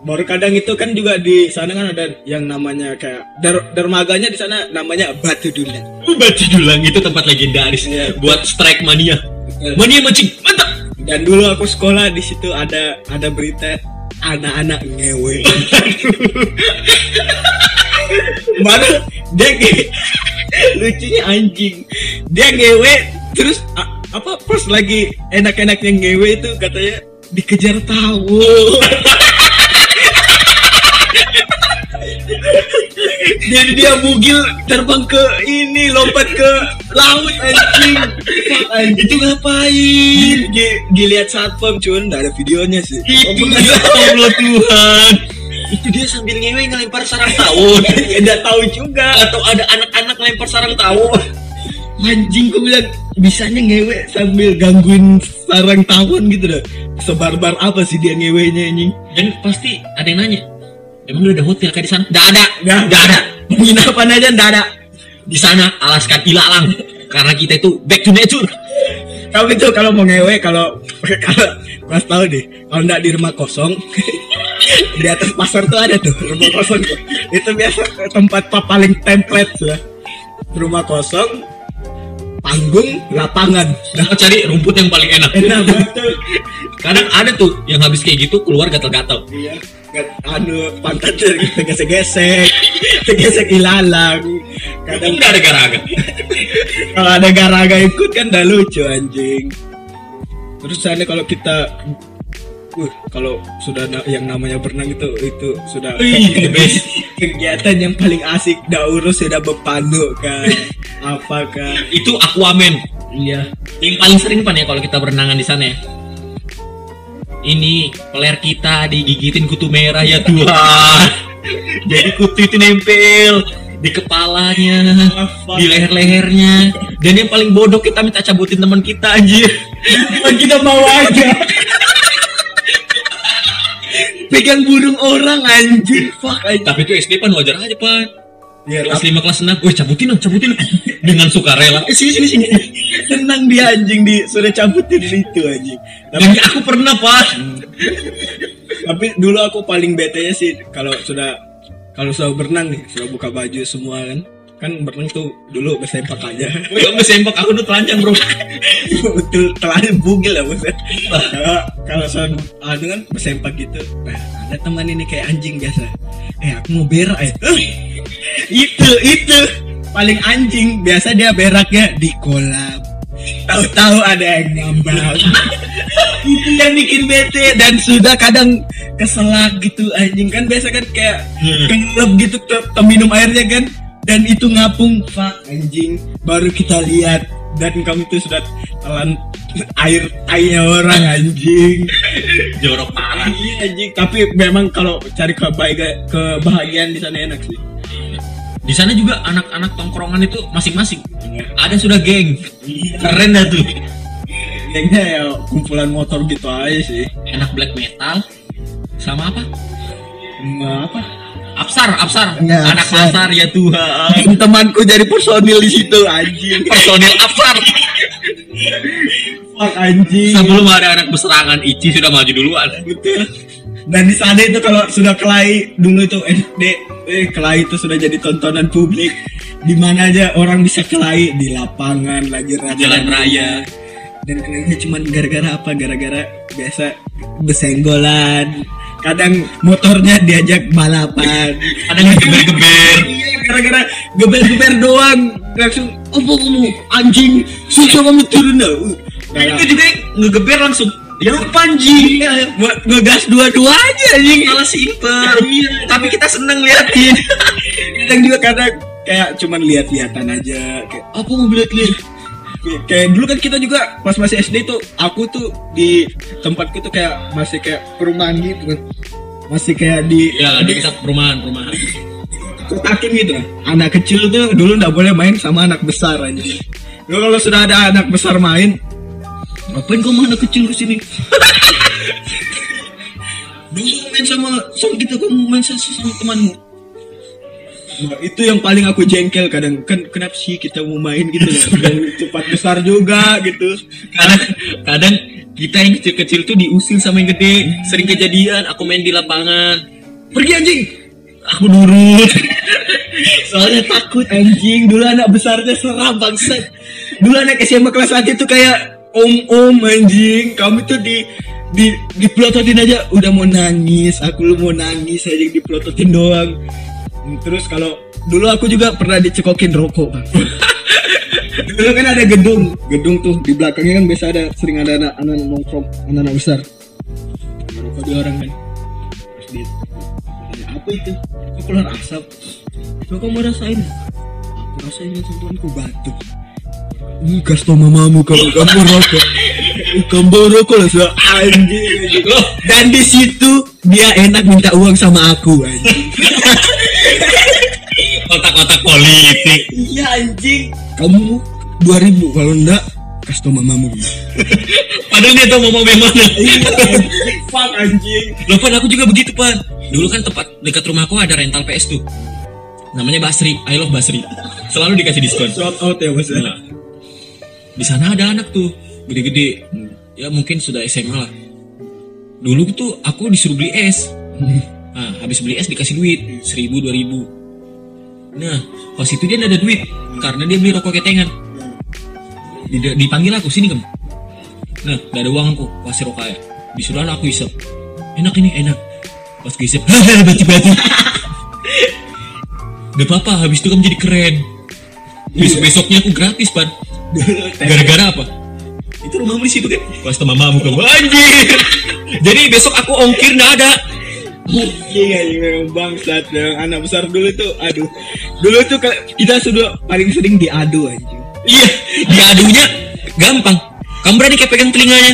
baru kadang itu kan juga di sana kan ada yang namanya kayak der- dermaganya di sana namanya batu dulan Batu Dulang itu tempat legendaris Iya. buat strike mania. Betul. Mania mancing, mantap. dan dulu aku sekolah di situ ada ada berita anak-anak ngewe. Baru dia nge- lucunya anjing. Dia ngewe terus apa pas lagi enak-enaknya ngewe itu katanya dikejar tahu jadi dia bugil terbang ke ini lompat ke laut anjing. Itu ngapain? Di- dilihat satpam cuman nggak ada videonya sih. Oh, Itu bener. ya Allah Tuhan. Itu dia sambil ngewe ngelempar sarang tawon. ya udah tahu juga. Atau ada anak-anak lempar sarang tawon. anjing gue bilang bisanya ngewe sambil gangguin sarang tawon gitu dah. Sebarbar apa sih dia ngewenya anjing? Dan pasti ada yang nanya, emang lu ada hotel kayak di sana? Nggak ada, Nggak. nggak ada. penginapan aja ndak ada Di sana alaskan ilalang. Karena kita itu back to nature. Kamu itu kalau mau ngewe kalau kalau pas tahu deh kalau nggak di rumah kosong di atas pasar tuh ada tuh rumah kosong itu biasa tempat pa- paling template lah rumah kosong panggung lapangan Nah, cari rumput yang paling enak. enak betul Kadang ada tuh yang habis kayak gitu keluar gatal-gatal. iya anu pantatnya gesek-gesek gesek ilalang Kadang nggak ada garaga. kalau ada garaga ikut kan udah lucu anjing terus sana kalau kita uh, kalau sudah na- yang namanya berenang itu itu sudah Wih, best. kegiatan yang paling asik dah urus sudah bepandu kan apakah Itu Aquaman. iya Yang paling sering pan ya kalau kita berenangan di sana ya. Ini peler kita digigitin kutu merah ya Tuhan. Jadi kutu itu nempel di kepalanya, di leher-lehernya. Dan yang paling bodoh kita minta cabutin teman kita anjir. Cuman kita mau aja pegang burung orang anjing. Fuck anjing. Tapi itu SD pan wajar aja pan. ya, Kelas 5 kelas 6, weh cabutin dong, cabutin dengan sukarela. Eh, sini sini sini. Senang dia anjing di sudah cabutin itu anjing. Tapi Dan aku pernah pan. tapi dulu aku paling bete sih kalau sudah kalau sudah berenang nih sudah buka baju semua kan kan berenang tuh dulu bersempak aja. Wih, kamu sempak aku tuh telanjang bro. betul telan bugil ya bos. Kalau kalau sudah anu kan bersempak gitu nah ada teman ini kayak anjing biasa. Eh aku mau berak eh. Itu itu. Paling anjing biasa dia beraknya di kolam. Tahu-tahu ada yang ngambang itu yang bikin bete dan sudah kadang keselak gitu anjing. Kan biasa kan kayak Hmm. kelelep gitu ke, ke minum airnya kan dan itu ngapung fuck anjing baru kita lihat dan kamu tuh sudah telan air tainya orang anjing Jorok parah. iya anjing tapi memang kalau cari kebahagiaan kebahagiaan di sana enak sih Di sana juga anak-anak tongkrongan itu masing-masing. Ada sudah geng. Keren dah tuh. kayaknya ya kumpulan motor gitu aja sih Enak black metal. Sama apa? Nah, apa Apsar, Apsar. Nggak, Anak Apsar. pasar ya Tuhan. Temanku jadi personil di situ anjing Personil Apsar. fuck anjing Sebelum ada anak berserangan, Ici sudah maju duluan. betul dan di sana itu kalau sudah kelahi dulu itu SD eh kelahi itu sudah jadi tontonan publik di mana aja orang bisa kelahi di lapangan lagi rame Jalan raya. dan kelahinya cuman gara-gara apa gara-gara biasa besenggolan kadang motornya diajak balapan Ada yang geber-geber. Iya, gara-gara geber-geber doang langsung apa kamu anjing susah kamu turun dah Nah, itu juga ngegeber langsung. Ya lupa anjing. Iya, buat ngegas dua-duanya anjing Malah simpel. Iya. Tapi kita seneng liatin. kadang juga kadang kayak cuman lihat-lihatan aja kayak Apa mau lihat-lihat? Kayak dulu kan kita juga pas masih SD tuh aku tuh di tempatku tuh kayak masih kayak perumahan gitu kan. Masih kayak di Ya, di kita perumahan, perumahan. kotakin gitu kan. Anak kecil tuh dulu nggak boleh main sama anak besar aja Dulu kalau sudah ada anak besar main ngapain kamu anak kecil ke sini dulu main sama sama kita kamu main sama, sama temanmu Nah, itu yang paling aku jengkel kadang. Kan kenapa sih kita mau main gitu ya cepat besar juga gitu. Kadang kadang kita yang kecil-kecil tuh diusir sama yang gede. Sering kejadian aku main di lapangan. Pergi anjing! Aku nurut. Soalnya takut anjing. Dulu anak besarnya seram bangsat. Dulu anak SMA kelas 1 itu kayak om-om anjing. Kamu tuh di di dipelototin aja. Udah mau nangis. Aku lu mau nangis aja dipelototin doang terus kalau dulu aku juga pernah dicekokin rokok Bang. dulu kan ada gedung. Gedung tuh di belakangnya kan biasa ada sering ada anak anak nongkrong anak anak besar. Rokok di orang kan. Terus dia apa itu? Kok keluar asap. Coba kamu rasain? Aku rasain sentuhanku batuk. Ini gas tau mamamu kamu kamu rokok lah so, anjing, dan di situ dia enak minta uang sama aku anjing. Kotak-kotak politik. Iya anjing. Kamu 2000 kalau enggak kasih tau mamamu. Padahal dia tau yang mana. Iya fuck anjing. Loh pan aku juga begitu pan. Dulu kan tempat dekat rumahku ada rental PS tuh. Namanya Basri. I love Basri. Selalu dikasih diskon. Shout out ya mas. Nah, di sana ada anak tuh. Gede-gede ya mungkin sudah SMA lah. Dulu tuh aku disuruh beli es. Nah habis beli es dikasih duit seribu dua ribu. Nah pas itu dia ada duit karena dia beli rokok ketengan. Di- dipanggil aku sini kamu nah gak ada uang aku kasih rokok ya disuruh aku isep. Enak ini enak. Pas gue isep hahaha bati-bati Gak apa-apa, habis itu kamu jadi keren. Besok besoknya aku gratis pan. Gara-gara apa? Itu rumahmu di situ kan? Pas sama mamamu kamu anjir. Jadi besok aku ongkir nggak ada. Anjing memang bangsat yang anak besar dulu tuh aduh dulu tuh kita sudah paling sering diadu anjing Iya, diadunya gampang. Kamu berani kayak pegang telinganya.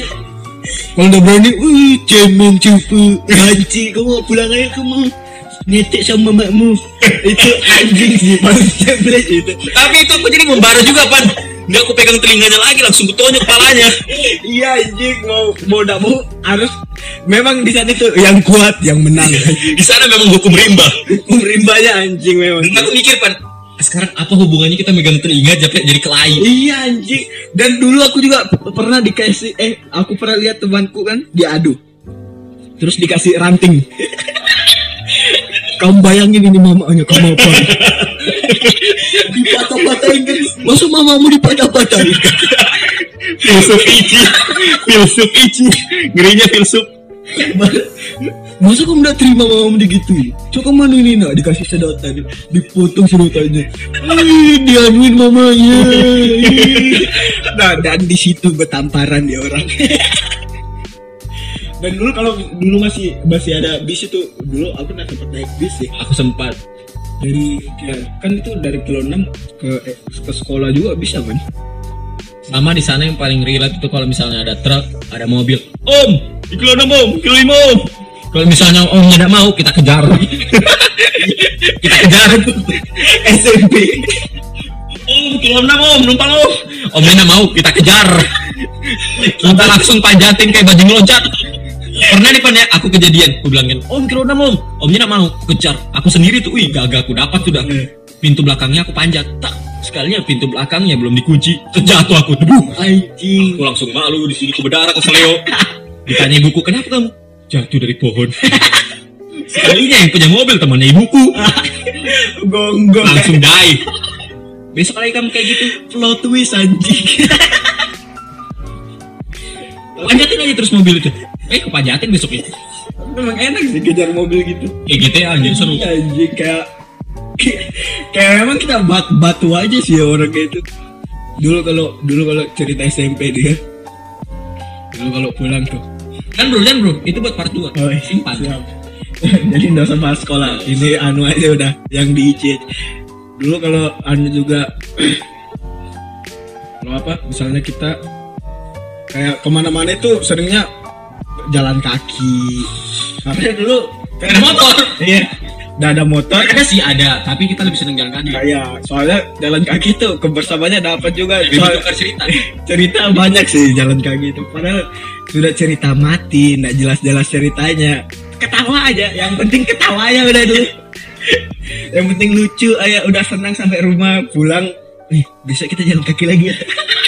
kalau udah berani uh cemen cupu anjing kamu pulang aja kamu nyetek sama makmu itu anjing sih beres itu Tapi itu aku jadi membara juga pan. Nggak aku pegang telinganya lagi langsung kutonjok kepalanya. iya anjing mau mau tidak mau harus memang di sana itu yang kuat yang menang Di sana memang hukum rimba. hukum rimbanya anjing memang Dan aku mikir pan, sekarang apa hubungannya kita megang telinga jadi jadi kelahi? Iya anjing. Dan dulu aku juga pernah dikasih eh aku pernah lihat temanku kan diadu. Terus dikasih ranting. kamu bayangin ini mamanya kamu apa? Dipatah-patahin kan. Masa mamamu dipatah-patahin? filsuf ici, filsuf ici, ngerinya filsuf. Masa kamu gak terima mamamu digituin? Coba mana ini nak dikasih sedotan Dipotong sedotannya Ih, Dianuin mamanya. Nah dan di situ bertamparan dia orang Dan dulu kalau dulu masih masih ada bis itu Dulu aku pernah sempat naik bis sih Aku sempat Dari kayak- kan itu dari kilo 6 ke eh, ke sekolah juga bisa kan sama di sana yang paling relate itu kalau misalnya ada truk, ada mobil. Om, di kilo enam om, kilo lima om. Kalau misalnya omnya tidak mau, kita kejar. kita kejar. SMP Om, kilo enam om, numpang om. Omnya tidak mau, kita kejar. kita langsung panjatin kayak baju meloncat. Pernah nih pan ya, aku kejadian, aku bilangin, om kilo enam om, omnya tidak mau, kejar. Aku sendiri tuh, wih gagal aku dapat sudah. Pintu belakangnya aku panjat, tak sekalinya pintu belakangnya belum dikunci, terjatuh aku, debu. Anjing Aku langsung malu di sini aku berdarah ke seleo. Ditanya ibuku kenapa kamu? Jatuh dari pohon. Sekalinya yang punya mobil temannya ibuku. Gonggong Langsung die. Besok lagi kamu kayak gitu. Plot twist anjing Panjatin aja terus mobil itu. Eh, kepanjatin besok itu. Memang enak sih kejar mobil gitu Kayak GTA anjir seru. Iya, anjing kayak kayak emang kita bat batu aja sih ya orang kayak itu dulu kalau dulu kalau cerita SMP dia dulu kalau pulang tuh kan bro dan bro itu buat part 2 Oh, iya. simpan Siap. jadi nggak usah bahas sekolah ini anu aja udah yang di IC dulu kalau anu juga kalau apa misalnya kita kayak ke mana-mana itu seringnya jalan kaki. Karena dulu ada motor. Iya. Udah ada motor. Ada sih ada tapi kita lebih seneng jalan kaki. Kayak soalnya jalan kaki tuh kebersamaannya dapat juga. Soal- cerita. cerita banyak sih jalan kaki itu. Padahal sudah cerita mati nggak jelas-jelas ceritanya. Ketawa aja yang penting ketawa aja udah dulu. Yang penting lucu aja udah senang sampai rumah pulang. Eh bisa kita jalan kaki lagi. ya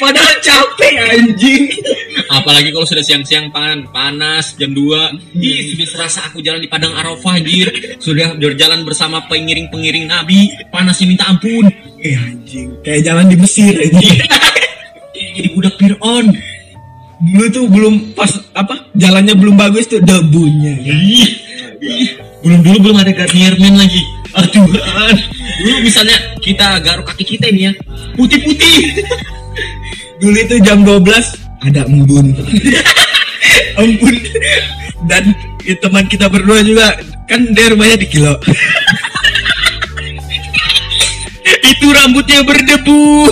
padahal capek anjing. Apalagi kalau sudah siang-siang pan. Panas jam 2 ih sudah serasa aku jalan di padang arafah anjir. Sudah berjalan bersama pengiring-pengiring nabi. Panasnya minta ampun. Eh anjing. Kayak jalan di Mesir anjing. Jadi budak Fir'aun. Dulu tuh belum pas apa jalannya belum bagus tuh debunya. Ih, belum dulu belum ada Garnier Men lagi. Tuhan dulu misalnya kita garuk kaki kita ini ya. Putih-putih dulu itu jam 12 ada embun embun dan ya, teman kita berdua juga kan dia rumahnya di kilo. Itu rambutnya berdebu.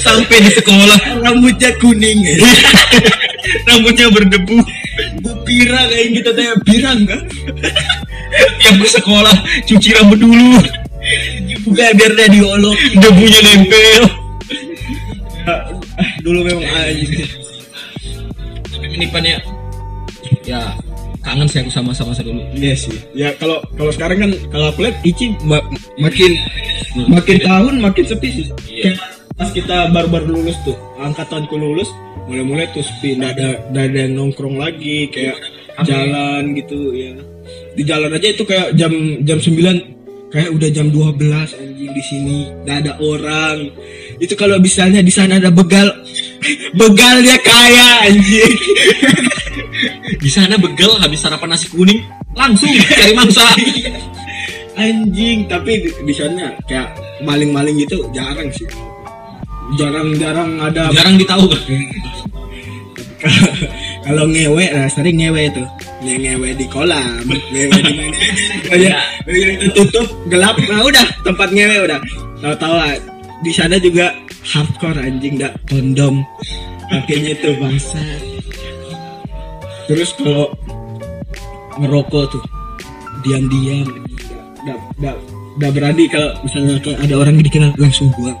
Sampai di sekolah. Rambutnya kuning. Rambutnya berdebu. Gue pira kayak gitu teh pirang kan yang ke sekolah cuci rambut dulu. Bukan biar dia diolok. Debunya nempel dulu memang anjing tapi menipannya ya kangen sih aku sama sama saya dulu Iya sih. Ya kalau kalau sekarang kan kalau aku lihat Ici ma- makin makin tahun makin sepi sih. Iya. Pas kita baru-baru lulus tuh, angkatanku lulus, mulai-mulai tuh sepi, nggak ada nggak ada yang nongkrong lagi, kayak jalan gitu ya. Di jalan aja itu kayak jam jam 9 kayak udah jam 12 anjing di sini nggak ada orang. Itu kalau misalnya di sana ada begal, begalnya kaya anjing. di sana begel habis sarapan nasi kuning langsung cari mangsa. Anjing tapi di, di sana kayak maling-maling gitu jarang sih. Jarang-jarang ada. Jarang ditahu. Kalau ngewe nah, sering ngewe tuh Nge ngewe di kolam ngewe di mana. Aja begitu tutup gelap nah udah tempat ngewe udah. Tahu tahu lah di sana juga hardcore anjing dak. Kondom. Pakainya tuh bangsa terus kalau ngerokok tuh diam-diam. Nggak nggak nggak berani kalau misalnya kayak ada orang yang dikenal langsung buang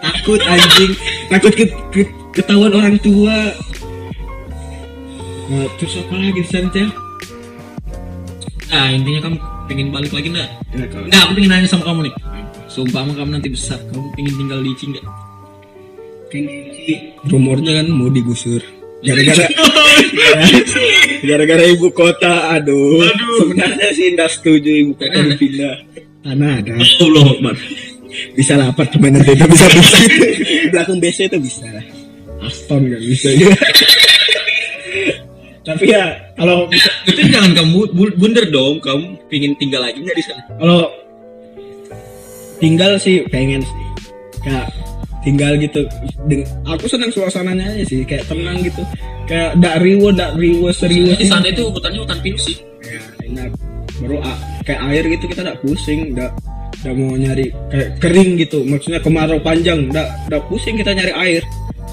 takut anjing. Takut ke, ke- ketahuan orang tua. Nah, terus apa lagi sana Cel? nah intinya kamu pengen balik lagi enggak Ya, kalau- enggak aku pengen nanya sama kamu nih sumpah sama kamu nanti besar. Kamu pengen tinggal di Cingga kan rumornya kan mau digusur. Gara-gara gara-gara ibu kota aduh, sebenarnya sih nggak setuju ibu kota dipindah tanah ada. Allah Akbar. Bisa lah apartemen nanti nggak bisa bisa. Belakang BC itu bisa Aston nggak bisa. Juga tapi ya kalau itu jangan kamu bu- bunder dong. Kamu pengen tinggal lagi nggak di sana? Kalau tinggal sih pengen sih. Kayak tinggal gitu aku senang suasananya aja sih kayak tenang gitu. Kayak dak riwo dak riwo serius di sana itu hutannya hutan pinus sih. Ya enak. Baru kayak air gitu kita dak pusing dak dak mau nyari kayak kering gitu. Maksudnya kemarau panjang dak dak pusing kita nyari air.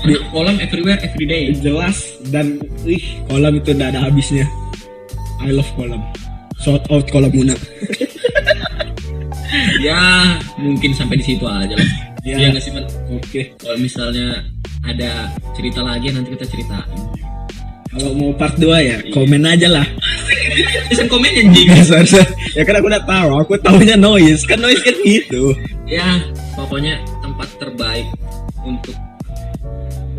Di kolam everywhere every day jelas dan ih kolam itu dak ada habisnya. I love kolam. Shout out kolam Muna ya mungkin sampai di situ aja lah. Ya. ya nggak sih Man? oke. Kalau misalnya ada cerita lagi nanti kita ceritain. Kalau mau part 2 ya komen aja lah. Bisa komen anjing ya ya kan aku udah tahu. Aku tahunya noise. Kan noise kan gitu. Ya pokoknya tempat terbaik untuk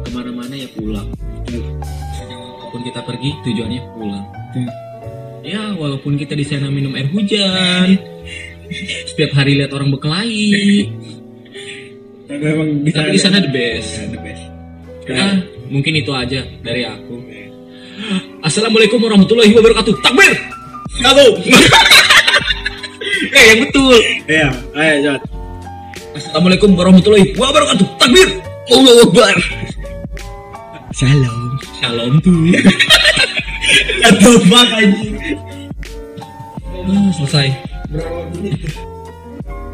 ke mana-mana ya pulang. Walaupun kita pergi tujuannya pulang. Ya walaupun kita di sana minum air hujan setiap hari lihat orang berkelahi tapi memang di tapi di sana the best Ya, the best ya mungkin itu aja dari aku assalamualaikum warahmatullahi wabarakatuh takbir Shalom. Eh, yang betul. Iya, ayo Jod. Assalamualaikum warahmatullahi wabarakatuh. Takbir. Allahu Akbar. Salam. Shalom tuh. Atau anjing. Ah, selesai. Berapa menit?